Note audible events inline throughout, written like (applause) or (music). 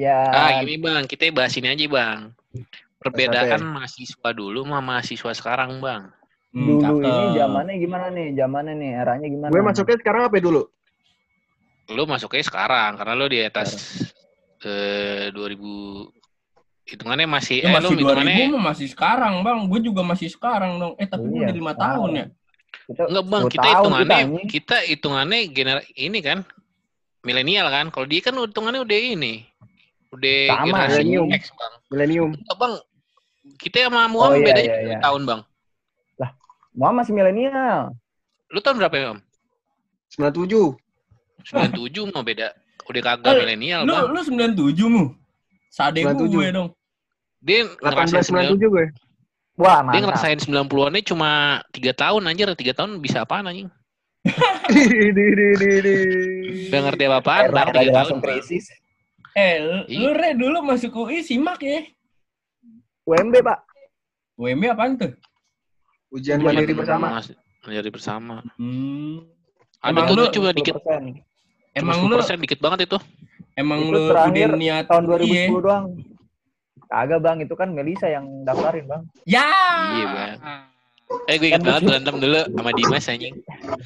Ya. Ah, gini Bang, kita bahas ini aja Bang. Perbedaan mahasiswa dulu sama mahasiswa sekarang Bang. Hmm, dulu cakep. ini zamannya gimana nih? Zamannya nih, eranya gimana? Gue masuknya sekarang apa dulu? Lu masuknya sekarang karena lu di atas eh 2000 hitungannya masih Ya eh masih lu 2000 hitungannya mah masih sekarang, Bang. Gue juga masih sekarang dong. Eh, tapi Iya, udah lima tahun ya. Kita enggak Bang, 10 kita hitungannya kita, kita hitungannya gener ini kan milenial kan. Kalau dia kan hitungannya udah ini. Udah Sama, milenium. X, Bang. Milenium. Enggak, Bang. Kita sama Muam Oh, iya, bedanya iya, iya. tahun, Bang. Muam masih milenial. Lu tahun berapa ya, Om? 97. 97 mah beda. Udah kagak Eh, milenial, Lu Bang. lu 97 mu. Sade 97. gue dong. Dia ngerasain 9 1897 gue. Wah, dia mantap. ngerasain 90-annya cuma 3 tahun anjir. 3 tahun bisa apaan anjing? (laughs) Gak ngerti apa-apaan, Erna ntar aja 3 tahun. krisis. Eh, lu, Iya. lu Re dulu masuk UI simak ya. UMB, Pak. UMB apaan tuh? Ujian mandiri bersama. Mandiri bersama. Hmm. Ada Emang tuh lu cuma dikit. 10%. Emang lu 10% dikit banget itu. emang Itu lu terakhir udah niat Tahun iya. 2010 doang. Kagak, Bang. Itu kan Melisa yang daftarin, Bang. Ya. Iya, Bang. Eh gue inget Kan banget berantem dulu sama Dimas anjing.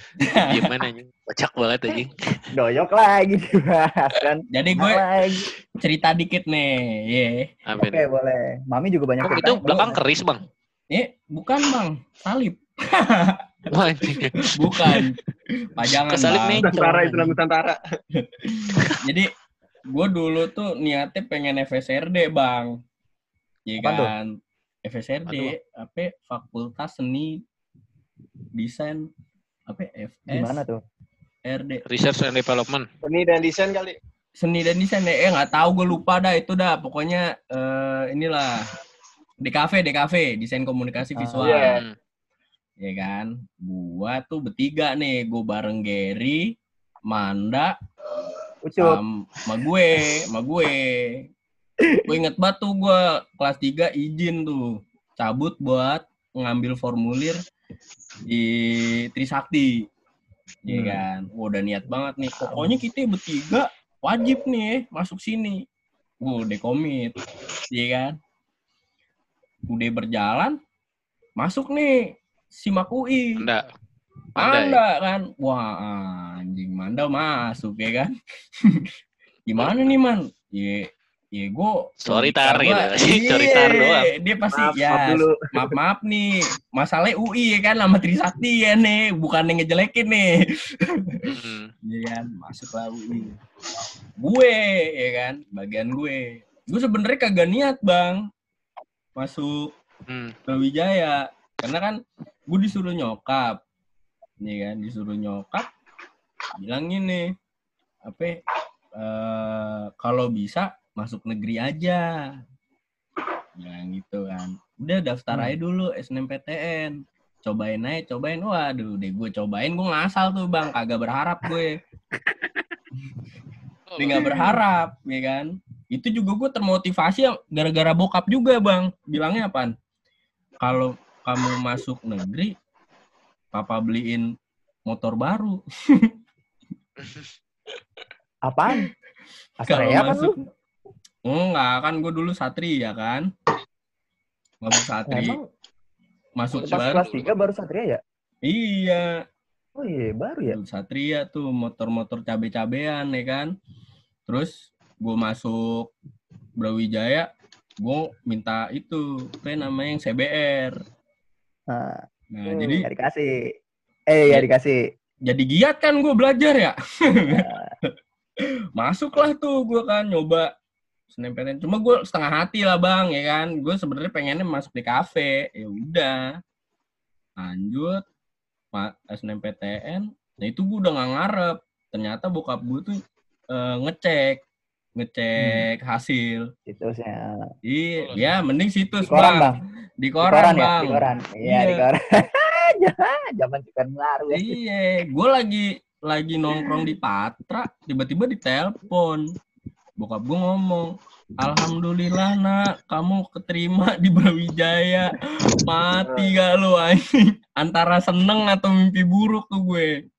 (laughs) Gimana anjing? Kocak banget anjing. Doyok lagi dibahas kan. Jadi gue lagi. cerita dikit nih, ye. Apa Oke, nih? boleh. Mami juga banyak cerita. itu belakang keris, Bang. Eh, bukan bang, salib. (laughs) Bukan. Pajangan Kesalip bang. nih. Nusantara itu Nusantara. (laughs) Jadi gue dulu tuh niatnya pengen FSRD bang. Iya Apaan tuh? FSRD, apa? Fakultas Seni Desain apa? FS Gimana tuh? RD Research and Development. Seni dan desain kali. Seni dan Desain ya? Eh nggak tahu gue lupa dah itu dah. Pokoknya eh, inilah DKV DKV Desain Komunikasi Ah, Visual. iya. Hmm. ya kan gua tuh bertiga nih gua bareng Gary Manda Ucup. sama, sama gue sama gue gue inget banget tuh gua kelas 3 izin tuh cabut buat ngambil formulir di Trisakti ya Hmm. kan Wah, udah niat banget nih pokoknya kita bertiga wajib nih masuk sini gue udah komit ya kan udah berjalan masuk nih simak UI Anda. Anda. Manda kan. Wah, anjing Manda masuk ya kan. (laughs) Gimana nih, Man? Ya, ya gue (laughs) Sorry tar gitu. Sorry tar doang. Dia pasti Maaf, ya maaf dulu. (laughs) maaf maaf nih. Masalahnya UI ya kan sama Trisakti ya nih, bukan yang ngejelekin nih. Hmm. Iya kan, masuklah UI. Gue ya kan, bagian gue. Gue sebenarnya kagak niat, Bang. Masuk Hmm. Brawijaya karena kan gue disuruh nyokap nih kan disuruh nyokap bilang gini apa eh kalau bisa masuk negeri aja. Bilang gitu kan. Udah daftar Hmm. aja dulu SNMPTN cobain aja cobain. Waduh deh gue cobain gue ngasal tuh bang. Kagak berharap gue. Dia nggak berharap ya kan? Itu juga gue termotivasi ya gara-gara bokap juga bang. Bilangnya apaan? Kalau kamu masuk negeri papa beliin motor baru. (laughs) Apaan? Astrea kan lu? masuk enggak kan gue dulu satria kan masuk satria Emang masuk Pas baru kelas 3 baru Satria ya? iya Oh iya, baru ya? Satria tuh motor-motor cabe-cabean ya kan terus gue masuk Brawijaya gue minta itu apa namanya yang CBR Nah, nah hmm, jadi ya dikasih. Eh, ya dikasih. jadi giat kan gue belajar ya (laughs) masuklah tuh gue kan nyoba SNMPTN cuma gue setengah hati lah bang ya kan gue sebenarnya pengennya masuk di kafe ya udah lanjut SNMPTN nah itu gue udah nggak ngarep ternyata bokap gue tuh eh, ngecek ngecek hasil Situsnya. iya Oh, ya mending situs Di koran, bang Bang. di Di koran, koran ya? bang (laughs) Di koran. Iya, Iya. di koran. Zaman cikan baru. ya. Iya, gue lagi lagi nongkrong di Patra, tiba-tiba ditelepon. Bokap gue ngomong, Alhamdulillah nak, kamu keterima di Brawijaya. Mati gak lu anjing? Antara seneng atau mimpi buruk tuh gue.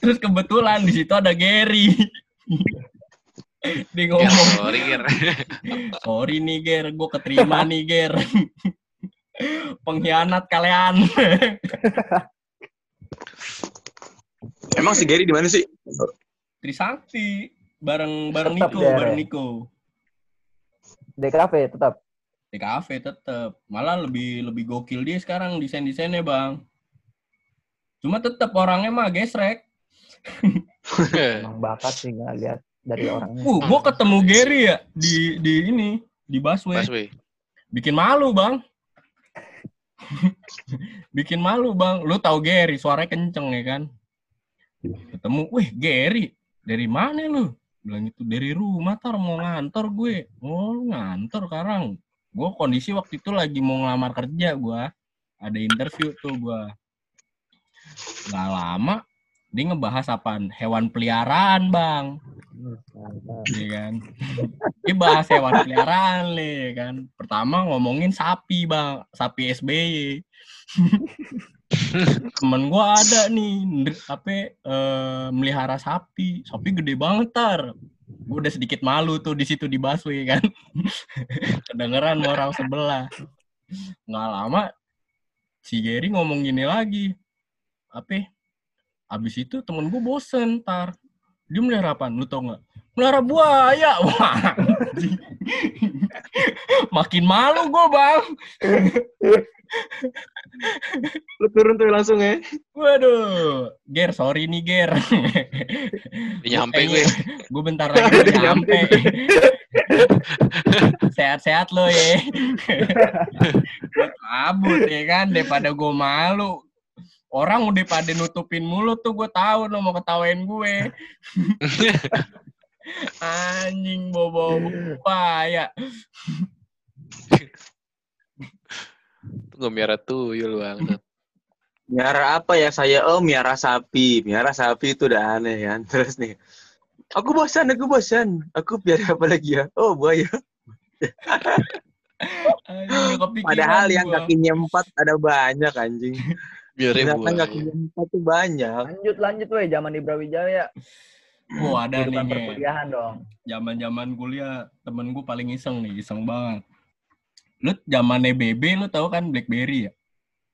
Terus kebetulan di situ ada Gary. (laughs) Dia Ya, ngomong, sorry, Ger. (laughs) sorry nih Ger, gue keterima (laughs) nih Ger. Pengkhianat kalian. Emang si Gary di mana sih? Trisakti bareng bareng Tetap Niko, dia, bareng Re. Niko. DKV tetap. Di kafe tetep. Malah lebih lebih gokil dia sekarang desain-desainnya, Bang. Cuma tetep orangnya mah gesrek. (laughs) Emang bakat sih nggak lihat dari orangnya. Uh, gua ketemu Gary ya di di ini, di busway. Weh. Bikin malu, Bang. (laughs) Bikin malu, Bang. Lu tahu Gary, suaranya kenceng ya kan? Ketemu, wih Gary, dari mana lu? Bilang itu dari rumah tar mau ngantor gue. Oh ngantor sekarang. Gue kondisi waktu itu lagi mau ngelamar kerja gue. Ada interview tuh gue. Gak lama, dia ngebahas apaan? Hewan peliharaan bang. Iya kan. Dia bahas hewan peliharaan nih kan. Pertama ngomongin sapi bang, sapi SBY. (laughs) (laughs) Temen gua ada nih, apa eh, melihara sapi. Sapi gede banget tar. Gue udah sedikit malu tuh di situ di busway kan. (laughs) Kedengeran orang sebelah. Nggak lama si Gary ngomong gini lagi. Apa? Abis itu temen gue bosen tar. Dia melihara apa? Lu tau nggak? Melihara buaya. (laughs) Wah. Makin malu gue bang. Lu turun tuh langsung ya. Waduh. Ger, sorry nih Ger. Nyampe gue. Gue bentar lagi udah nyampe. Sehat-sehat lo ya. Gua Cabut ya kan. Daripada gue malu. Orang udah pada nutupin mulut tuh gue tahu lo mau ketawain gue. (laughs) Anjing bobo buaya. Gue miara tuyul banget. Miara apa ya saya? Oh, miara sapi. Miara sapi itu udah aneh kan. (laughs) Terus nih, aku bosan, aku bosan. Aku biar apa lagi ya? Oh, buaya. Padahal yang gua. kakinya empat ada banyak anjing. Biar Ternyata buaya. kakinya empat tuh banyak. Lanjut lanjut weh zaman di Brawijaya. Oh, ada nih, Kehidupan perkuliahan dong. zaman-zaman kuliah temen gue paling iseng nih, iseng banget. Lu zamannya BB lu tahu kan BlackBerry ya?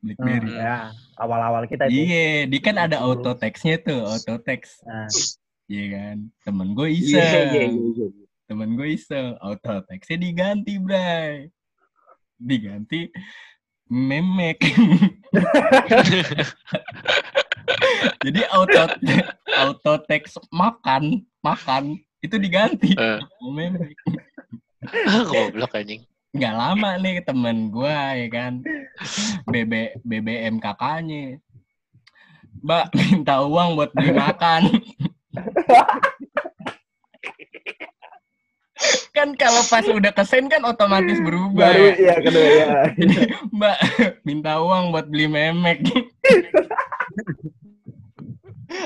BlackBerry. Hmm. Ya, awal-awal kita itu. Iya, dia kan ada auto text-nya tuh, auto text. Nah, Iya kan? Temen gue Iya, iseng. iya, iya, iya. Temen gue iseng, auto text-nya diganti, Bray. Diganti memek. (laughs) Jadi auto auto text makan, makan itu diganti Eh. memek. (laughs) Goblok anjing. Nggak lama nih temen gua ya kan BB BBM kakaknya Mbak minta uang buat beli makan kan kalau pas udah kesen kan otomatis berubah baru ya. ya kedua ya. Mbak minta uang buat beli memek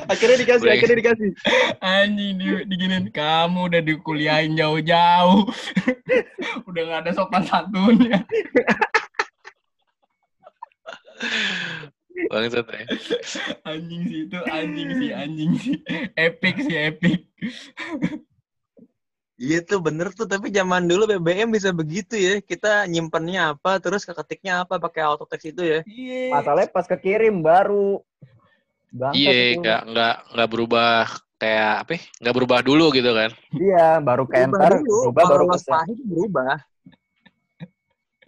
Akhirnya dikasih, Boleh. akhirnya dikasih. anjing di, diginin kamu udah dikuliahin jauh-jauh (laughs) udah nggak ada sopan santunnya Bangsat ya. anjing sih itu anjing sih anjing sih epic sih epic Iya tuh bener tuh, tapi zaman dulu BBM bisa begitu ya. Kita nyimpennya apa, terus keketiknya apa pakai auto text itu ya. iya Masalahnya pas kekirim baru. Iya, nggak nggak nggak berubah kayak apa? ya? Nggak berubah dulu gitu kan? Iya, baru ke enter, berubah baru ke spasi itu berubah.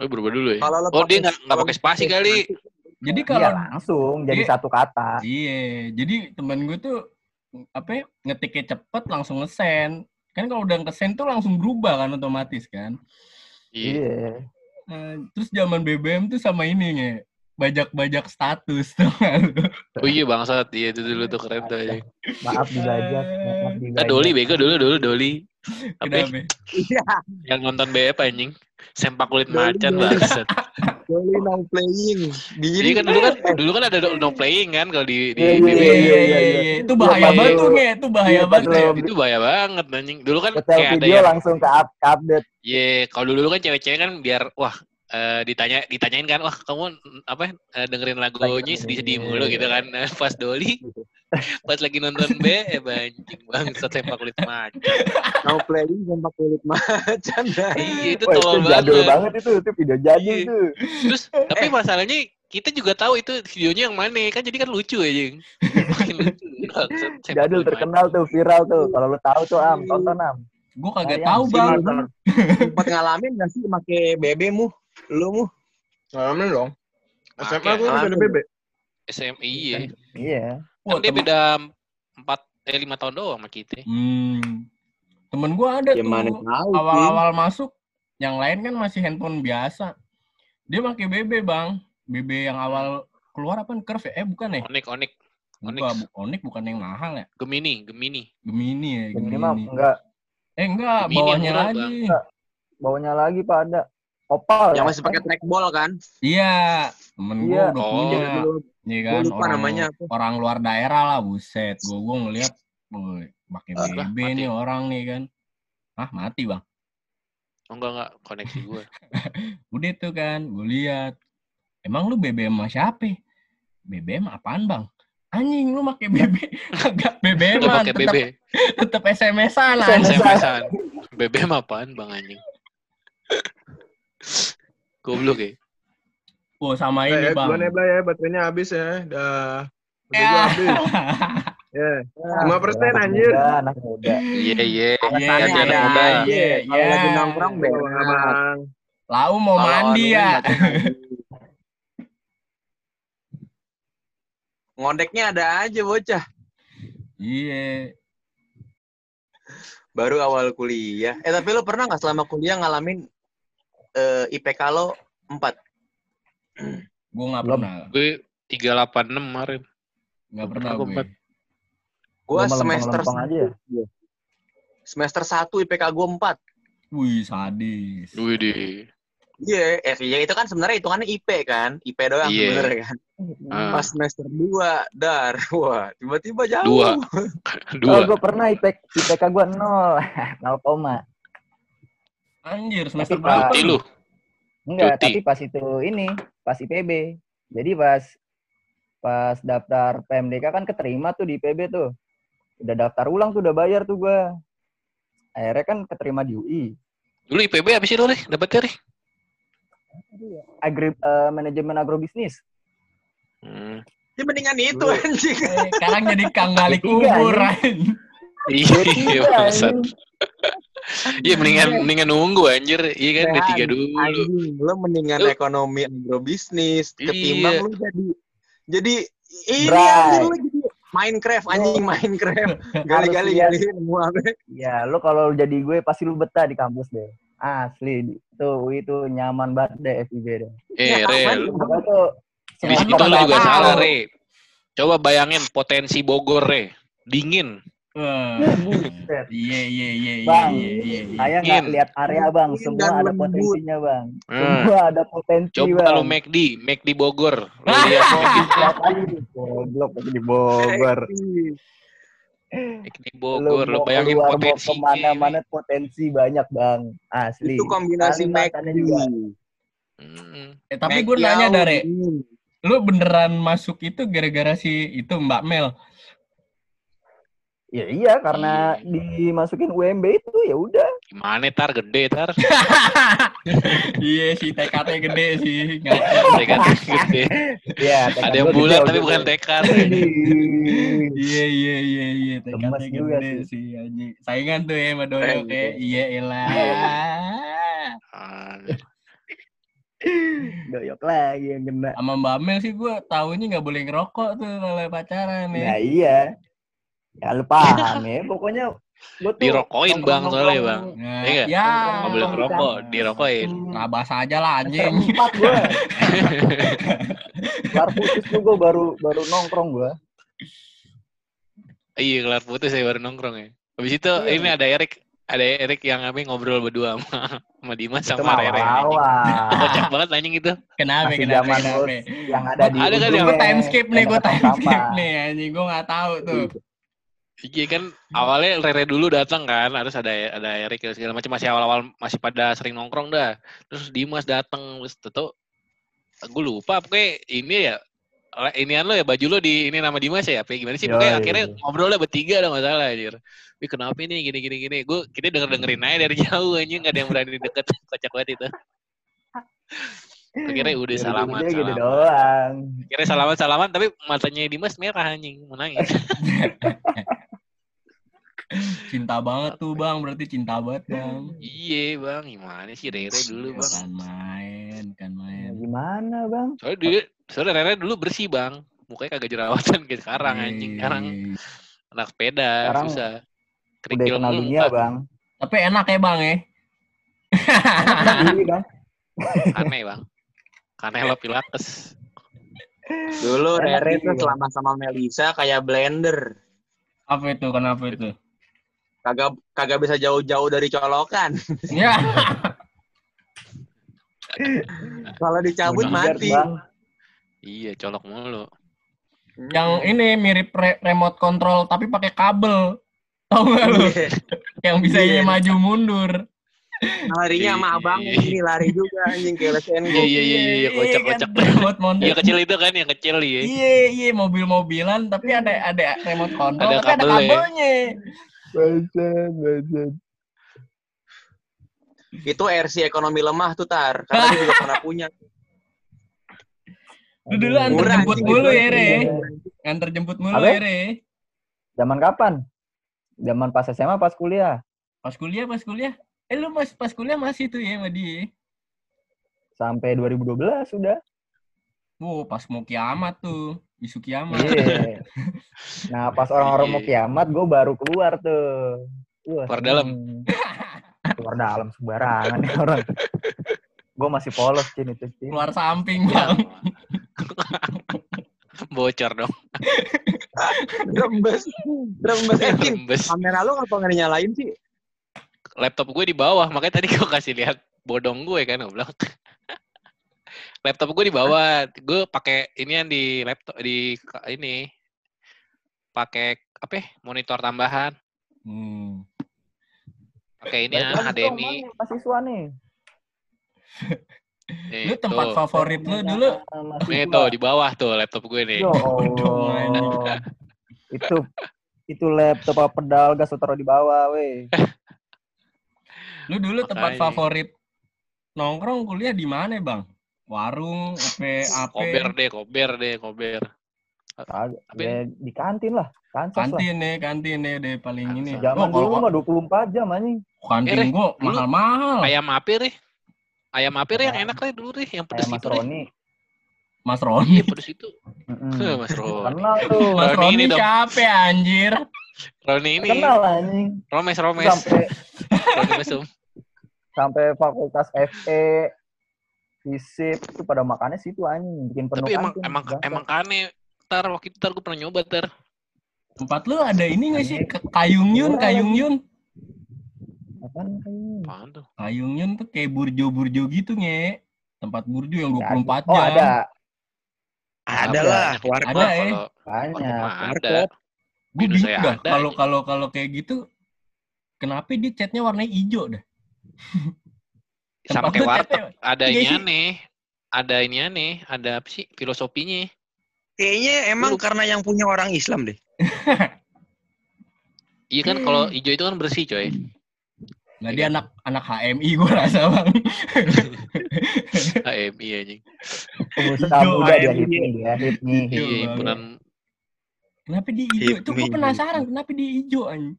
Oh, berubah dulu ya. Kalau Oh, dia nggak nggak pakai spasi kali. jadi Iya, kalau langsung jadi Iya. satu kata. iya jadi temen gue tuh apa ya, ngetiknya cepet langsung ngesen kan kalau udah ngesen tuh langsung berubah kan otomatis kan Iya. Iya. Nah, terus zaman BBM tuh sama ini nge bajak-bajak status (laughs) tuh? Oh iya bangsat, iya itu dulu tuh keren tuh. anjing. Maaf dibajak, maaf Ah. Doli bego dulu dulu Doli. Apa? Kenapa? Iya, Yang nonton BF anjing. Sempak kulit Doli, macan Doli. bangsat. (laughs) Doli no playing. Jadi kan dulu kan dulu kan ada no playing kan kalau di di Iya, Iya, BB. iya, iya, iya, iya. Itu bahaya Iya, banget iya. tuh, nge. Itu bahaya Iya, banget. Itu bahaya banget anjing. Dulu kan kayak ada video yang langsung ke, up, ke update. Iya, kalau dulu kan cewek-cewek kan biar wah eh, ditanya ditanyain kan wah kamu apa eh, dengerin lagunya sedih-sedih mulu gitu kan. Nah, (laughs) Pas Doli Pas lagi nonton B, eh anjing bangsat sepak kulit macan. Mau playing sempak kulit macan. dah. Iya itu itu tolol jadul banget. banget itu, itu video jadul Iya. itu. Terus (laughs) tapi masalahnya kita juga tahu itu videonya yang mana kan jadi kan lucu aja. (laughs) Makin lucu. Bangsat, sepak Jadul terkenal tuh, viral tuh. Kalau lu tahu tuh Am, tonton Am. Gue kagak tahu bang. Sempat ngalamin gak sih make BB mu? Lu mu? Ngalamin dong. SMA gue udah ada. BB. SMI iya. Iya. Wah, Kan dia beda 4 eh 5 tahun doang sama kita. hmm, temen gue ada Ya tuh awal-awal masuk. Yang lain kan masih handphone biasa. Dia pakai BB bang. BB yang awal keluar apa? Curve ya? Eh bukan ya? Onik, Onik, Onyx. Bukan, bu- Onyx bukan yang mahal ya? Gemini, Gemini. Gemini ya, Ini Gemini. mah enggak Eh enggak, Gemini bawahnya murah, lagi. bawahnya lagi Pak ada. Opal. Yang ya? masih pakai trackball kan? Iya, temen gue Iya. udah Oh. punya. Iya kan, lupa orang, namanya apa. orang luar daerah lah, buset. Gue gue ngeliat, woi, pakai Ah, BB mati. nih orang nih kan. Ah mati bang. Oh enggak enggak koneksi gue. (laughs) Udah tuh kan, gue lihat. Emang lu BBM sama siapa? BBM apaan bang? Anjing lu pakai BB (laughs) agak BBM Lu mah pakai BB. tetep SMS-an. SMS-an. BBM apaan Bang anjing? (laughs) Goblok ya. Oh sama Eh, ini ya, bang. duluan ya, Blay, ya. Baterainya habis ya. Dah. Udah Ya. gua habis. Ya. Lima persen, anjir. Anak muda. Iya iya. Iya, iya, anak muda. iya, Kalau iya. lagi nongkrong Bang, benar. abang. Lau mau Kalau mandi ya. Ngondeknya ada aja bocah. Iya. Baru awal kuliah. Eh tapi lo pernah nggak selama kuliah ngalamin eh, IPK lo 4? Gue nggak Belum. pernah. Gue 386 kemarin. Belum pernah gue. empat. Gua Lu semester aja ya? satu. Semester 1 IPK gua 4. Wih sadis. Wih di. Iya, eh iya itu kan sebenarnya hitungannya IP kan. IP doang Iya. sebenarnya kan. Ah, Pas semester 2 dar. Wah, tiba-tiba jauh. Dua. (laughs) Oh, Dua. gue pernah IPK, IPK gue nol. (laughs) nol koma. Anjir semester Tapi, berapa? Cuti lu. Enggak, Cuti. tapi pas itu ini, pas IPB. Jadi pas pas daftar PMDK kan keterima tuh di IPB tuh. Udah daftar ulang tuh, udah bayar tuh gua. Akhirnya kan keterima di UI. Dulu IPB apa sih lu, Ri? Dapetnya, Ri? Agri, eh, manajemen agrobisnis. Hmm. Ya mendingan itu Dulu. anjing. Eh, sekarang jadi kang (laughs) gali Tiga, kubur. anjing. anjing. Iya. Iya, mendingan mendingan nunggu anjir. Iya kan, Sehat, D3 dulu. Anjing, lo mendingan Lu- ekonomi agrobisnis Iya. ketimbang lu jadi jadi ini Bray. anjing lu jadi Minecraft anjing Minecraft (laughs) gali-gali gali nemu apa Ya, lu kalau jadi gue pasti lu betah di kampus deh. Asli, itu UI itu nyaman banget deh FIB deh. Eh, Ya, Re, apaan? lu- Pokoknya tuh di situ nggak juga salah, Re. Coba bayangin potensi Bogor, Re. Dingin. Buset. Iya iya iya iya Bang, iya iya. iya. Saya nggak lihat area bang, semua dan ada lembut. potensinya bang. Hmm. Semua ada potensi Coba bang. lu McD, McD Bogor. Lu Ah. lihat (laughs) McD, goblok di Bogor. McD Bogor. Lu bayangin potensi. ke mana-mana potensi banyak bang. Asli. itu kombinasi McD. Hmm. Eh tapi gue McD nanya dari lu beneran masuk itu gara-gara si itu Mbak Mel. Ya iya karena Iya. dimasukin UMB itu ya udah. Gimana tar gede tar? (laughs) iya si TKT gede sih. Tekan gede. Ya, Ada yang bulat tapi bukan tekad. Iya iya iya iya TKT juga gede sih. sih anjing. Saingan tuh ya sama Keren kayak iya elah. Ah, Doyok lagi yang kena. Sama Mbak Mel sih gue tahunya nggak boleh ngerokok tuh kalau pacaran ya. Ya iya. Ya lu paham ya. (laughs) Pokoknya gua tuh Dirokokin, Bang, soalnya, Bang. Nah, Iya nggak? ya. Nggak boleh ngerokok, dirokokin. Rabas aja lah anjing. empat gua. (laughs) Kelar putus tuh gua baru baru nongkrong gua. Iya, kelar putus saya baru nongkrong ya. Habis itu Iya. ini ada Erik, ada Erik yang apa ngobrol berdua sama sama Dimas Itu sama Rere. Kocak banget anjing itu. Kenapa Masih kenapa zaman kenapa? yang ada di Ada kan yang- Gue time skip nih, gue time skip nih anjing. Gue nggak tahu tuh. Iya kan awalnya Rere dulu datang kan, harus ada ada Erik segala macam masih awal-awal masih pada sering nongkrong dah. Terus Dimas datang terus tuh gue lupa pokoknya ini ya inian lo ya baju lo di ini nama Dimas ya apa gimana sih Yoi. pokoknya akhirnya ngobrolnya bertiga udah nggak salah anjir Wih kenapa ini gini gini gini gue kita denger dengerin aja dari (laughs) jauh anjing nggak ada yang berani deket (laughs) kocak banget itu akhirnya udah salaman gitu salaman doang. akhirnya salaman salaman tapi matanya Dimas merah anjing mau nangis (laughs) Cinta banget tuh bang, berarti cinta banget bang. iya bang gimana sih Rere dulu bang Kan main, kan main. Gimana bang? soalnya dulu soalnya Rere dulu bersih bang mukanya kagak jerawatan kayak sekarang anjing sekarang anak sepeda Sekarang susah Udah kerikil kenal mulu, dunia Pak. bang. Tapi enak ya bang ya. Iya (laughs) bang. aneh bang kanelo pilates Dulu Enak Rere tuh selama sama Melisa kayak blender. Apa itu? Kenapa itu? Kagak kagak bisa jauh-jauh dari colokan. (laughs) Ya. Kalau dicabut Bodyguard, mati. Bang. iya colok mulu Yang ini mirip re- remote control tapi pakai kabel. Tahu nggak lu? Iya. Yang bisa Iya. ini maju mundur. Larinya sama Iya, abang iya. ini lari juga anjing kayak iya iya iya iya kocak kocak kan, remote control. yang kecil itu kan yang kecil iya Iya, iya mobil-mobilan tapi ada ada remote control Ada tapi ada kabelnya. kabelnya. Bajan, bajan. Itu RC ekonomi lemah tuh tar. Karena dia juga pernah punya. Lu dulu antar jemput mulu ya, Re. Iya. Antar jemput mulu ya, Re. Zaman kapan? Zaman pas SMA, pas kuliah. Pas kuliah, pas kuliah. Eh lu mas pas kuliah masih tuh ya sama dia. Sampai 2012 sudah. Wow, pas mau kiamat tuh. Isu kiamat. Iya. Nah, pas (laughs) orang-orang mau Iya. kiamat, gue baru keluar tuh. Wah, Keluar dalam. Keluar dalam sembarangan nih orang. Gue masih polos cin itu cin. Keluar samping, Bang. (laughs) bocor dong Rembes. Rembes. (laughs) Rembes. kamera lu apa nggak dinyalain sih? laptop gue di bawah makanya tadi gue kasih lihat bodong gue kan gue bilang laptop gue di bawah gue pakai ini yang di laptop di ini pakai apa ya, monitor tambahan Hmm. pakai ini ya HDMI mahasiswa nih. Nih, Lu tempat tuh. favorit lu dulu Nah, mahasiswa. Nih tuh di bawah tuh laptop gue nih Ya Allah. itu itu laptop apa pedal gas taruh di bawah, weh. Lu dulu tempat Makanya. favorit nongkrong kuliah di mana, Bang? Warung, apa, apa? (laughs) kober deh kober deh kober Ya, di kantin lah, kansas lah. Kantin nih, kantin nih deh paling ini. Zaman Oh, dulu mah 24 jam anjing. kantin Eh, gua dulu mahal-mahal. ayam apir deh ayam apir yang Ayam. enak deh dulu deh yang pedes Mas itu deh Roni. Mas Roni. iya pedes itu. Mas Roni Kenal tuh. Mas Roni ini Roni dong. siapa ya, anjir? Roni ini Kenal anjing. romes romes Sampai Roni mesum sampai fakultas FE FISIP itu pada makannya situ anjing bikin penuh tapi emang emang Bangsat. emang kane tar waktu itu tar gue pernah nyoba tar Tempat lu ada ini nggak sih? Ke- Kayung Yun, Murah Kayung. Yun. Apaan kayaknya? apaan tuh Kayung Yun tuh kayak burjo-burjo gitu, nge. Tempat burjo yang 24 Oh jam. ada, Ada Ada. lah. Banyak itu Warkop. Ada, eh. banyak. Warkop. Gue bingung dah kalau kalau kalau kayak gitu kenapa dia catnya warna hijau dah? (laughs) sama kayak warteg ini aneh ada ini aneh ada apa sih filosofinya Kayaknya emang Lu- karena yang punya orang Islam deh. (laughs) iya kan kalau hijau itu kan bersih coy Nah Iya dia kan? anak anak HMI gue rasa bang. HMI anjing Pengusaha muda dia AMI. hit nih dia nih. Hijau iya himpunan Kenapa dia hijau? Itu gue Hipmi. penasaran kenapa dia hijau anjing.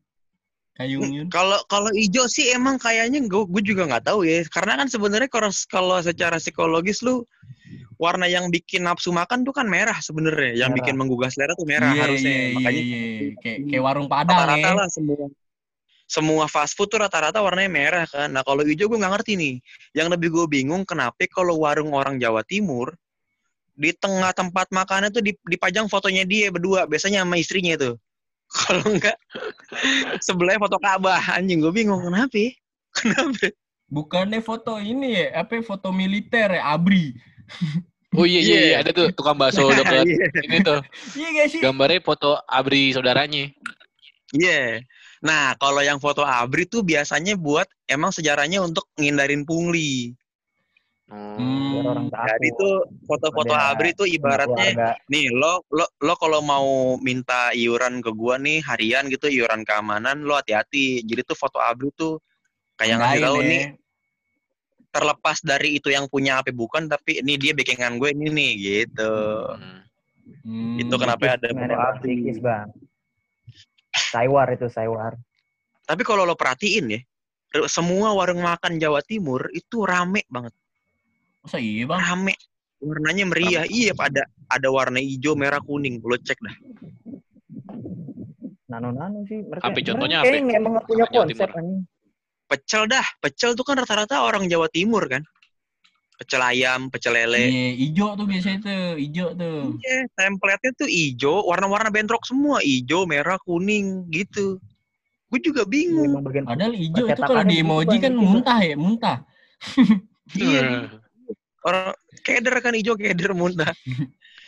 Kalau kalau hijau sih emang kayaknya gue gue juga nggak tahu ya. Karena kan sebenarnya kalau kalau secara psikologis lu warna yang bikin nafsu makan tuh kan merah sebenarnya. Yang Merah. bikin menggugah selera tuh merah Iya, harusnya. iya, Makanya iya. Kayak kayak warung Padang rata-rata ya. lah semua semua fast food tuh rata-rata warnanya merah kan. Nah kalau hijau gue nggak ngerti nih. Yang lebih gue bingung kenapa kalau warung orang Jawa Timur di tengah tempat makannya tuh dip- dipajang fotonya dia berdua biasanya sama istrinya tuh. (laughs) Kalau enggak sebelahnya foto Ka'bah anjing gue bingung kenapa? ya? (laughs) Kenapa? Bukannya foto ini ya, apa foto militer ya, ABRI. (laughs) oh iya iya, Iya. iya ada tuh tukang bakso dekat Iya. ini tuh Iya gak sih? gambarnya foto abri saudaranya Iya. Nah, kalau yang foto abri tuh biasanya buat emang sejarahnya untuk ngindarin pungli. Hmm. biar orang tahu. Jadi tuh foto-foto Abri tuh ibaratnya keluarga. nih lo lo lo kalau mau minta iuran ke gua nih harian gitu iuran keamanan lo hati-hati. Jadi tuh foto Abri tuh kayak ngasih Tandain tahu ya. nih terlepas dari itu yang punya apa bukan tapi ini dia backingan gue ini nih gitu. Hmm. Hmm. Itu kenapa ada foto Abri. bang. Saywar itu saywar. Tapi kalau lo perhatiin ya, semua warung makan Jawa Timur itu rame banget. Masa iya bang? Rame. Warnanya meriah. Iya, ada ada warna hijau, merah, kuning. Lo cek dah. Nano-nano sih. Mereka, Apa contohnya mereka apa? Kayaknya emang nggak punya konsep anjing. Pecel dah. Pecel tuh kan rata-rata orang Jawa Timur kan. Pecel ayam, pecel lele. Iya, hijau tuh biasanya tuh, hijau tuh. Iya, template-nya tuh hijau, warna-warna bentrok semua. Hijau, merah, kuning gitu. Gue juga bingung. Emang bagian Padahal hijau itu kalau di gitu, emoji Bang, kan muntah ya, muntah. (laughs) Iya, Hmm. Orang keder kan hijau, keder muntah.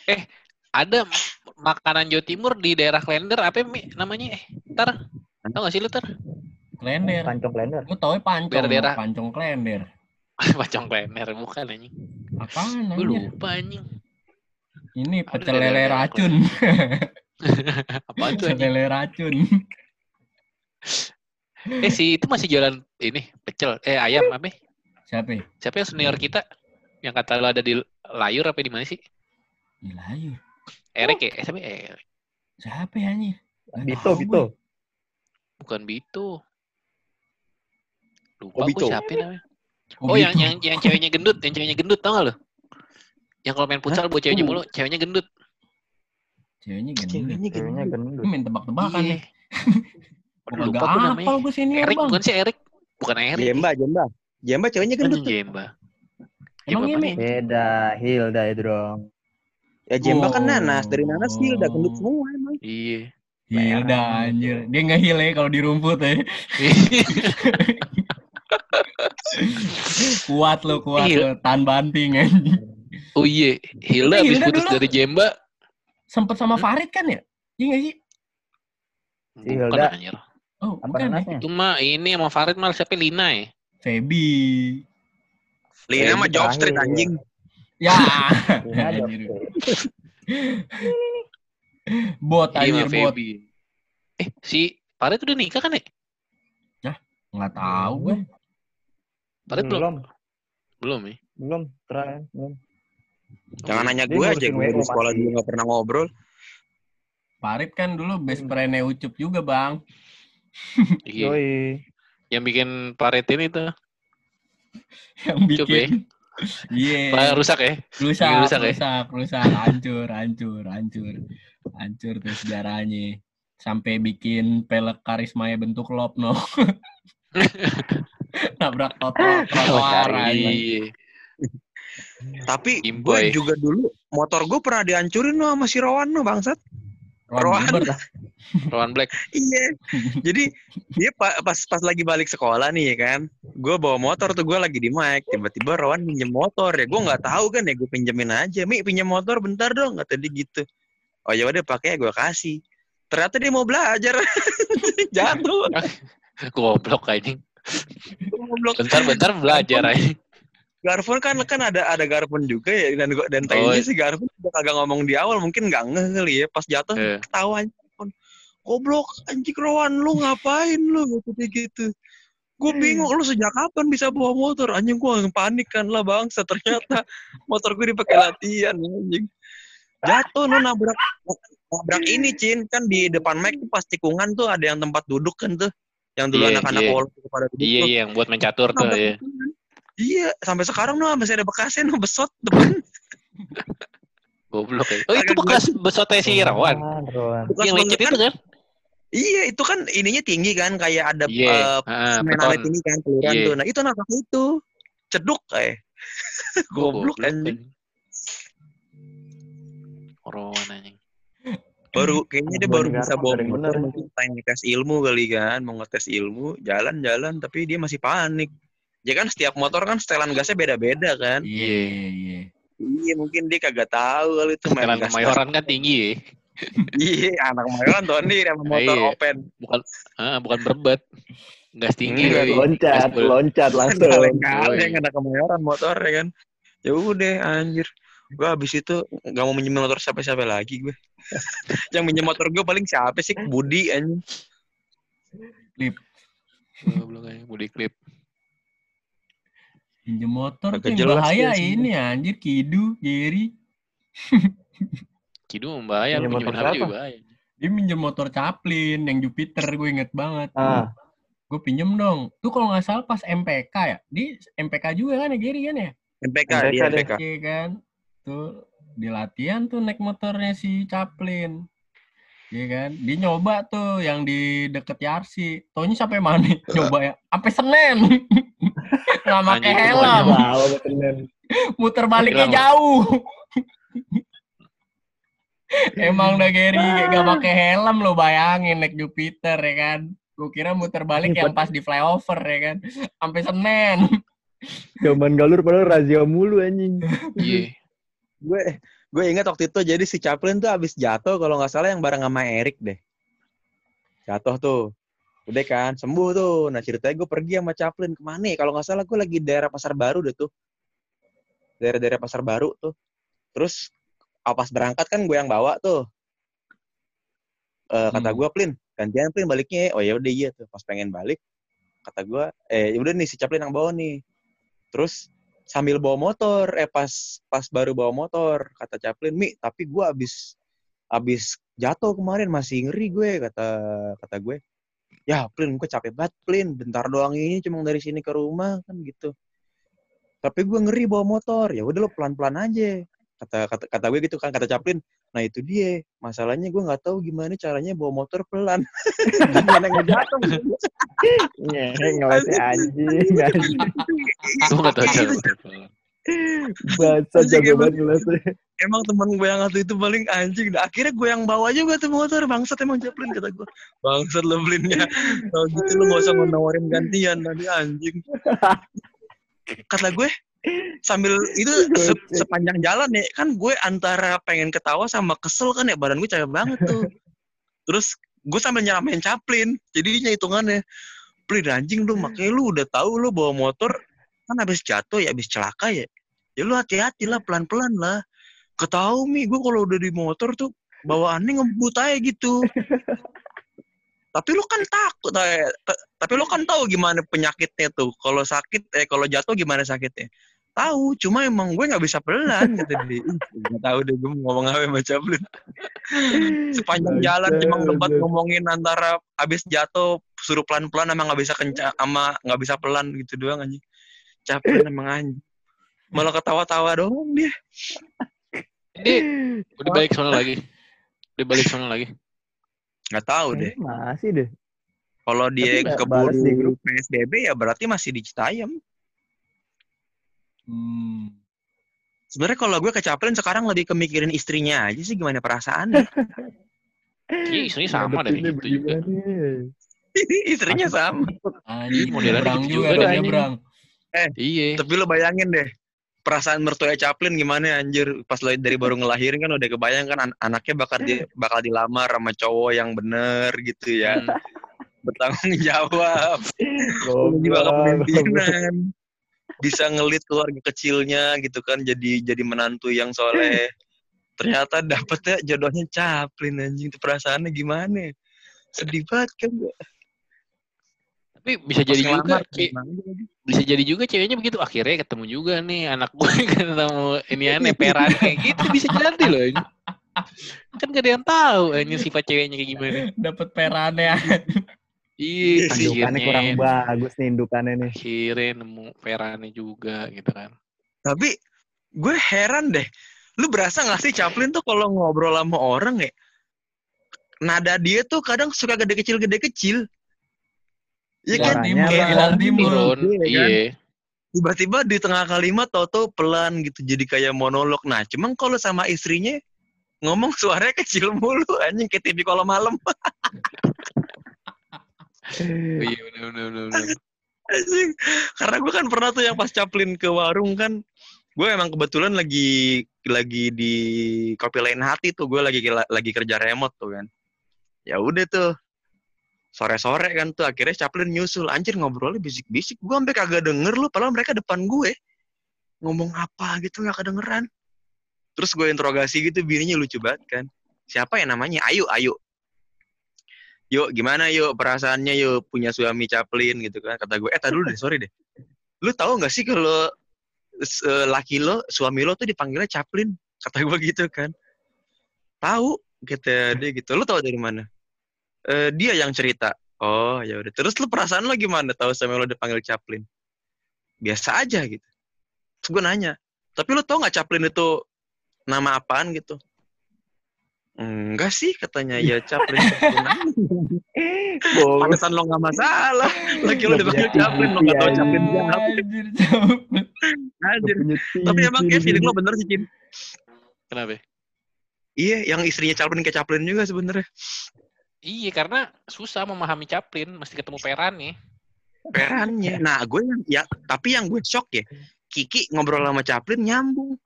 (laughs) Ada makanan Jawa Timur di daerah Klender apa Mi, namanya? Eh, tar. Tahu gak sih lu tar? Klender. pancong blender. Gue tau pancong, Daerah-daerah. pancong klender. (laughs) Pacong Klender bukan anjing. Apaan Gue anjir? lupa anjing. Ini pecel daerah- lele daerah racun. (laughs) Apaan tuh Pecel lele racun. Eh si itu masih jualan ini pecel eh ayam apa? Siapa? ya? Siapa yang senior kita yang kata lu ada di layur apa di mana sih? Gila ayo. Erik ya? Eh, siapa? ya? Erik. Siapa ya anjir? Nggak Bito, Bito. gue. Bukan Bito. Lupa Oh, gue Bito. siapa namanya. Oh, Oh, yang yang yang ceweknya gendut, yang ceweknya gendut tau gak lu? Yang kalau main futsal buat ceweknya mulu, ceweknya gendut. Ceweknya gendut. Ceweknya Ceweknya gitu. gendut. Ini main tebak-tebakan Iya. nih. (laughs) Gak lupa gue namanya. gue senior Erik bukan sih Erik? Bukan Erik. Jemba, Jemba. Jemba ceweknya gendut. Jemba. Iya, mana Mi? ya? Beda, Hilda itu dong. Ya Jemba kan Oh. nanas, dari nanas udah gendut semua emang. Iya. Hilda anjir. Dia nggak heal ya kalau di rumput ya. (laughs) kuat lo, kuat Iya. lo. Tan banting oh iya, Hilda Tapi habis Hilda putus dulu- dari Jemba. Sempet sama Hmm? Farid kan ya? Iya nggak sih? Si Bukan Hilda. anjir. Oh, Apa bukan ya? Itu mah ini sama Farid malah siapa Lina ya? Feby. Lina mah Job Street ya. anjing. Ya. Anjir. Bot Iya anjir bot. Feby. Eh, si Farid udah nikah kan ya? Nggak tahu gue. Farid belum? Belum, Belum ya? belum. Terakhir, belum. Jangan nanya Dia gue aja, gue di sekolah juga gak pernah ngobrol. Farid kan dulu best friend Ucup juga bang. Iya. Yoi. Yang bikin Farid ini tuh. Yang ya? bikin. Iya. Pak rusak ya? rusak, rusak, rusak ya? rusak, hancur, hancur, hancur, hancur tuh sejarahnya. Sampai bikin pelek karismanya bentuk lopno. (laughs) Nabrak trotoar, trotoar. Tapi gue juga dulu motor gue pernah dihancurin no, sama si Rowan no bangsat. Gilbert. (laughs) Rowan Black. Iya. Jadi dia pa- pas pas lagi balik sekolah nih ya kan, gue bawa motor tuh gue lagi di mic, tiba-tiba Rowan pinjem motor ya, gue nggak tahu kan ya, gue pinjemin aja, mi pinjem motor bentar dong, kata dia gitu. Oh ya udah pakai gue kasih. Ternyata dia mau belajar, (laughs) jatuh. (laughs) Goblok anjing. Goblok. Bentar-bentar belajar aja. Garfon kan kan ada ada Garfon juga ya dan dan Oh. si Garfon juga kagak ngomong di awal mungkin nggak ngeh kali ya pas jatuh Eh. ketawa anjing. Goblok anjing Rowan lu ngapain lu gitu gitu. Gue bingung lu sejak kapan bisa bawa motor anjing gue panik kan lah bangsa ternyata (laughs) motor gue dipakai latihan anjing. Jatuh lu nabrak nabrak ini Cin kan di depan mic tuh pas tikungan tuh ada yang tempat duduk kan tuh yang dulu Iya, anak-anak iya. polo tuh pada duduk Iya tuh. iya yang buat main catur tuh ya. Iya, sampai sekarang tuh masih ada bekasnya no besot depan. (laughs) Goblok ya. Oh itu bekas besotnya si Rawan. Bekas Yang licin itu kan? Iya, itu kan ininya tinggi kan, kayak ada Iya. eh, Ah, semen ini kan keluaran Iya. tuh. Nah, itu nabrak itu. Ceduk (laughs) kayak. Goblok anjing. Rowan anjing. Baru kayaknya dia baru bisa bawa motor bener. mungkin pengen tes ilmu kali kan, mau ngetes ilmu, jalan-jalan tapi dia masih panik. Ya kan setiap motor kan setelan gasnya beda-beda kan. Iya, iya. Iya, mungkin dia kagak tahu kali itu main Setelan gas. kemayoran kan tinggi ya. (laughs) Iya, anak kemayoran Tony sama motor Iya. open. Bukan ah, bukan berbet. Gas tinggi kali. Loncat, Gaspol. loncat langsung. Kaleng-kaleng Yoi. anak kemayoran motor ya kan. ya udah anjir gue habis itu nggak mau minjem motor siapa-siapa lagi gue (laughs) yang minjem motor gue paling siapa sih Budi anjing Goblok aja, body clip. Pinjem motor Agak yang bahaya ya sih. ini anjir Kidu, Gary. (laughs) Kidu membahaya, lu Pinjam motor juga bahaya. Dia minjem motor Chaplin yang Jupiter gue inget banget. Ah, Gue pinjem dong. Tuh kalau nggak salah pas MPK ya. Di MPK juga kan ya Gary kan ya? MPK, MPK di deh. MPK Iya kan. Tuh di latihan tuh naik motornya si Chaplin. Iya kan. Dia nyoba tuh yang di deket Yarsi. Taunya sampai mana? (laughs) Nyoba ya. Sampai Senen. (laughs) Nggak pakai helm. Muter baliknya jauh. (laughs) Emang dah Gary gak pakai helm lo bayangin naik Jupiter ya kan. Gue kira muter balik yang pas di flyover ya kan. Sampai Senen. Zaman galur padahal razia mulu anjing. Iya. gue gue ingat waktu itu jadi si Chaplin tuh abis jatuh kalau nggak salah yang bareng sama Erik deh jatuh tuh udah kan sembuh tuh. Nah ceritanya gue pergi sama Chaplin ke mana ya? kalau nggak salah gue lagi daerah pasar baru deh tuh. Daerah-daerah pasar baru tuh. Terus ah, pas berangkat kan gue yang bawa tuh. Eh kata Hmm. gue Plin gantian Plin baliknya oh ya udah iya tuh. Pas pengen balik kata gue eh ya udah nih si Chaplin yang bawa nih. Terus sambil bawa motor eh pas pas baru bawa motor kata Chaplin mi tapi gue abis abis jatuh kemarin masih ngeri gue kata kata gue ya Plin gue capek banget Plin. Bentar doang ini cuma dari sini ke rumah kan gitu. Tapi gue ngeri bawa motor. Ya udah lo pelan pelan aja. Kata kata kata gue gitu kan kata Chaplin nah itu dia. Masalahnya gue nggak tahu gimana caranya bawa motor pelan. (laughs) Gimana nggak jatuh. Iya, anjing. anjing. Gue gak tau cara. Bahasa Anjing, jago banget emang temen gue yang waktu itu paling anjing. Dah akhirnya gue yang bawa juga tuh motor. Bangsat emang Chaplin kata gue bangsat lo belinya kalau gitu lo gak usah nawarin gantian nanti anjing. Kata gue sambil itu se- sepanjang jalan ya kan gue antara pengen ketawa sama kesel kan ya badan gue capek banget tuh. Terus gue sambil nyeramain Chaplin jadinya hitungannya. Plin anjing lu makanya lu udah tahu lu bawa motor kan habis jatuh ya habis celaka ya. Ya lu hati-hati lah pelan-pelan lah ketahu mi gue kalau udah di motor tuh bawaannya ngebut aja gitu. (laughs) Tapi lu kan takut eh, tapi lu kan tahu gimana penyakitnya tuh. Kalau sakit eh kalau jatuh gimana sakitnya? Tahu cuma emang gue nggak bisa pelan gitu Ih, nggak tahu deh gue ngomong apa sama Chaplin (laughs) sepanjang jalan cuma debat ngomongin antara abis jatuh suruh pelan pelan emang nggak bisa kencang sama nggak bisa pelan gitu doang anjing Chaplin emang anjing malah ketawa tawa doang dia Ini udah balik sana lagi. Udah balik sana lagi. nggak tahu deh Masih deh. Kalau dia balas di keburu grup. PSBB ya berarti masih di Citayam. Hmm. Sebenarnya kalau gue ke Chaplin sekarang lebih kemikirin istrinya aja sih gimana perasaannya. (laughs) Iya, istrinya sama dari Ngadepinnya gitu juga. (laughs) istrinya sama. Anjing, nyebrang gitu juga juga tuh dah, nyebrang. Iya. Tapi lo bayangin deh perasaan mertua Chaplin gimana anjir? Pas lo dari baru ngelahirin kan udah kebayang kan an- anaknya bakal di, bakal dilamar sama cowok yang bener gitu ya. (laughs) Bertanggung jawab. Juga kepemimpinan bisa ngelit keluarga kecilnya gitu kan jadi jadi menantu yang soleh. Ternyata dapetnya jodohnya Chaplin anjing. Itu perasaannya gimana? Sedih banget kan Tapi bisa Pas jadi juga, ngelamar? Bisa jadi juga ceweknya begitu akhirnya ketemu juga nih anak gue (laughs) ketemu ini aneh peran kayak gitu bisa jadi loh ini. kan gak ada yang tahu ini sifat ceweknya kayak gimana Dapat perannya. iya sih. Indukannya kurang bagus nih indukannya nih. akhirnya nemu perannya juga gitu kan tapi gue heran deh lu berasa gak sih Chaplin tuh kalau ngobrol sama orang ya nada dia tuh kadang suka gede kecil gede kecil Iya kan? Timur, apa? bilang timur. Iya iya Tiba-tiba di tengah kalimat Toto pelan gitu jadi kayak monolog. Nah, cuman kalau sama istrinya ngomong suaranya kecil mulu anjing kayak TV kalau malam. (laughs) iya benar benar. Anjing. Karena gue kan pernah tuh yang pas Chaplin ke warung kan, gue emang kebetulan lagi lagi di kopi lain hati tuh, gue lagi lagi kerja remote tuh kan. Ya udah tuh sore-sore kan tuh akhirnya Chaplin nyusul anjir ngobrolnya bisik-bisik gue sampai kagak denger lu padahal mereka depan gue ngomong apa gitu nggak kedengeran. Terus gue interogasi gitu, bininya lucu banget kan. Siapa ya namanya? Ayu, Ayu. Yuk, gimana yuk perasaannya yuk punya suami caplin gitu kan. Kata gue, eh tadi dulu deh, sorry deh. Lu tahu nggak sih kalau eh, laki lo, suami lo tuh dipanggilnya caplin? Kata gue gitu kan. Tahu, kata dia gitu. Lu tahu dari mana? "Eh, dia yang cerita. Oh, ya udah. Terus lu perasaan lo gimana tahu suami lo dipanggil caplin? Biasa aja gitu. Terus gue nanya, tapi lu tau nggak caplin itu nama apaan gitu? Enggak sih katanya ya caplin. Bohong. Pantesan lo nggak masalah. Lagi lo dipanggil caplin lo nggak tahu caplin siapa. Anjir, Tapi emang kayak feeling lo bener sih Cin. Kenapa? Iya, yang istrinya caplin kayak caplin juga sebenarnya. Iya, karena susah memahami Chaplin, mesti ketemu peran nih. Perannya. Nah, gue yang ya tapi yang gue shock ya. Kiki ngobrol sama caplin nyambung.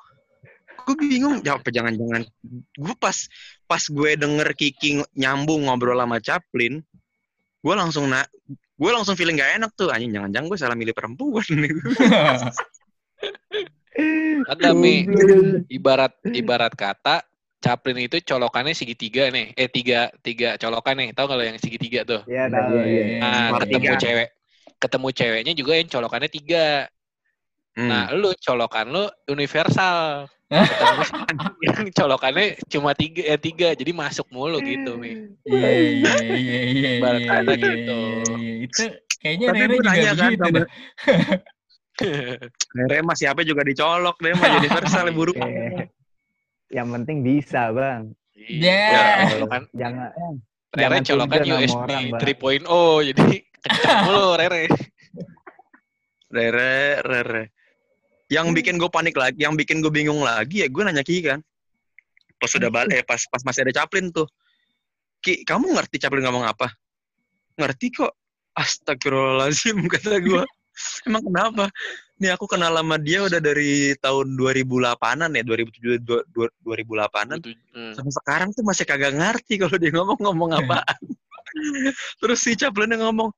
Gue bingung, ya apa jangan-jangan gue pas pas gue denger Kiki ng- nyambung ngobrol sama Chaplin, gue langsung na gue langsung feeling gak enak tuh anjing jangan-jangan gue salah milih perempuan Mi. Goblok. Ibarat ibarat kata Chaplin itu colokannya segitiga nih. Eh tiga tiga colokan nih. Tahu kalau yang segitiga tuh? Iya, Tahu, tahu. iya. Iya. Nah, ketemu tiga. cewek ketemu ceweknya juga yang colokannya tiga. Hmm. Nah, lu colokan lu universal. Ketemu (laughs) yang colokannya cuma tiga ya tiga, jadi masuk mulu gitu, Mi. Iya, iya, iya, iya, iya, kata iya, gitu. iya, iya. Itu kayaknya Tapi Rere juga kan begitu dah. Akhirnya mah siapa juga dicolok deh mah (laughs) universal buruk Eh, Yang penting bisa, Bang. Yeah. Ya, colokan Jangan Rere Jangan colokan USB orang, Bang. 3.0 jadi kencang mulu Rere. Rere, Rere. Yang bikin gue panik lagi, yang bikin gue bingung lagi ya gue nanya Ki kan. Pas sudah balik, eh pas pas masih ada Chaplin tuh. Ki, kamu ngerti Chaplin ngomong apa? Ngerti kok. Astagfirullahaladzim (laughs) kata gue. Emang kenapa? Nih aku kenal sama dia udah dari tahun 2008-an ya, 2007 dua- dua- 2008-an. Gitu. Hmm. Sampai sekarang tuh masih kagak ngerti kalau dia ngomong ngomong apaan. Terus si Chaplin yang ngomong,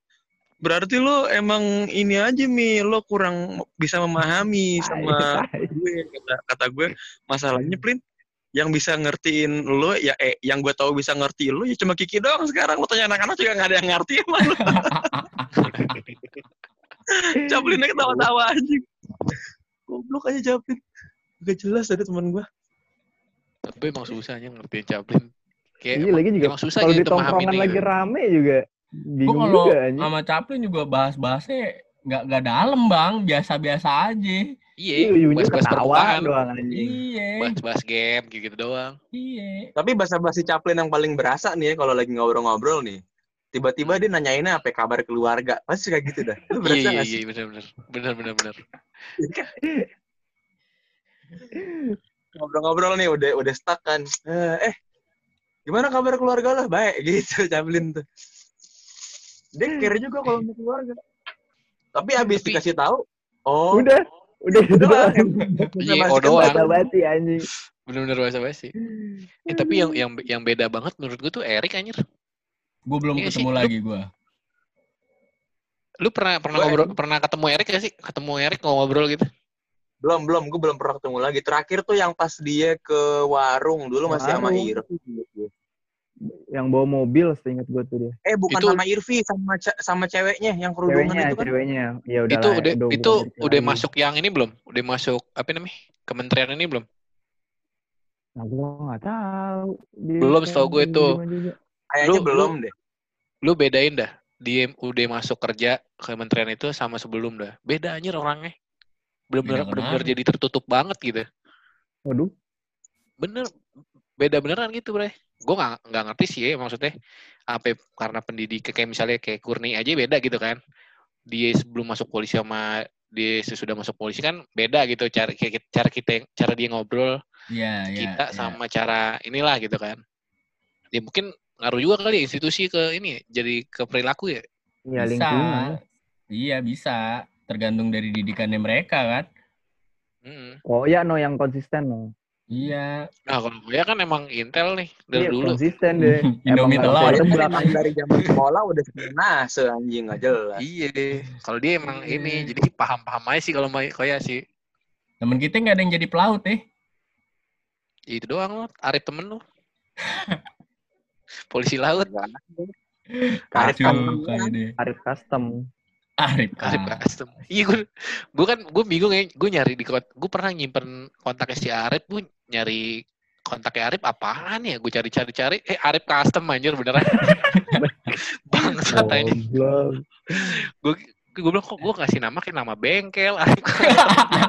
berarti lo emang ini aja mi, lo kurang bisa memahami sama gue kata kata gue masalahnya Plin yang bisa ngertiin lo ya eh yang gue tahu bisa ngerti lo ya cuma Kiki doang sekarang lo tanya anak-anak juga nggak ada yang ngerti sama (laughs) (laughs) lo Chaplinnya ketawa-tawa aja goblok aja Chaplin gak jelas ada teman gue Tapi emang susahnya ngertiin Chaplin. Kayak Iya emang- lagi juga emang susah kalau di tongkrongan lagi gitu. rame juga bingung kalau juga anjing. sama Chaplin juga bahas-bahasnya nggak nggak dalam bang, biasa-biasa aja. Iya, ujung-ujung bahas-bahas ketawa permukaan. doang anjing. Iya, Bahas-bahas game gitu doang. iya. tapi bahasa-bahasa Chaplin yang paling berasa nih ya kalau lagi ngobrol-ngobrol nih tiba-tiba dia nanyainnya apa kabar keluarga pasti kayak gitu dah lu berasa Iya, iya, nggak sih iya, benar-benar. Benar-benar benar. ngobrol-ngobrol nih udah udah stuck kan eh, eh gimana kabar keluarga lah baik (laughs) gitu Chaplin tuh dia care juga kalau mau keluarga tapi habis Tapi- dikasih tahu oh Udah, udah gitu doang. Iya, Basa-basi oh doang. (laughs) Basi anjing. Benar-benar bahasa basi. Eh, tapi yang yang yang beda banget menurut gue tuh Erik anjir. Gue belum Iya ketemu sih, lagi gue. Lu pernah pernah Gua ngobrol pernah ketemu Erik gak sih? Ketemu Erik ngobrol gitu. belum belum gue belum pernah ketemu lagi terakhir tuh yang pas dia ke warung dulu masih sama. Irvi Yang bawa mobil seingat gue tuh dia. eh bukan Itu- sama Irvi sama sama ceweknya yang kerudungan Ceweknya, itu kan ceweknya. Ya udah itu udah itu cerita udah lagi. masuk yang ini belum? Udah masuk apa namanya? Kementerian ini belum? Nah, gue nggak tahu. Dia Belum, setahu gue juga. Kayaknya Lu- belum deh Lu bedain dah. Dia udah masuk kerja kementerian itu sama sebelum dah. Beda anjir orangnya. Bener-bener benar. jadi tertutup banget gitu. Waduh. Bener beda beneran gitu, Bre. Gue nggak nggak ngerti sih ya maksudnya apa karena pendidik kayak misalnya kayak Kurni aja beda gitu kan. Dia sebelum masuk polisi sama dia sesudah masuk polisi kan beda gitu cara cara kita cara dia ngobrol Iya, iya. kita iya. sama cara inilah gitu kan. Ya mungkin ngaruh juga kali ya institusi ke ini jadi ke perilaku ya. Ya bisa. lingkungan. Iya bisa. Tergantung dari didikannya mereka kan. Mm. Oh ya no yang konsisten no. Iya. Nah kalau gue kan emang Intel nih dari Iya, dulu. konsisten deh. (laughs) Indomie Emang telur. kan emang (laughs) dari zaman sekolah udah nase anjing nggak jelas Iya, kalau dia emang ini Iya. jadi paham-paham aja sih kalau mau koya sih. Temen kita nggak ada yang jadi pelaut eh. Itu doang lo, Arif temen lu. (laughs) Polisi laut. Custom. Aduh, kayak deh. Arif custom. Arif. Arif custom. Iya gue, gue kan gue bingung ya. Gue nyari di kont, gue pernah nyimpen kontaknya si Arif. Gue nyari kontaknya Arif apaan ya? Gue cari-cari-cari. Eh Arif custom anjir beneran. (laughs) Bangsat ini. Goblok. Gue gue bilang kok gue ngasih nama kayak nama bengkel Arif (laughs) custom.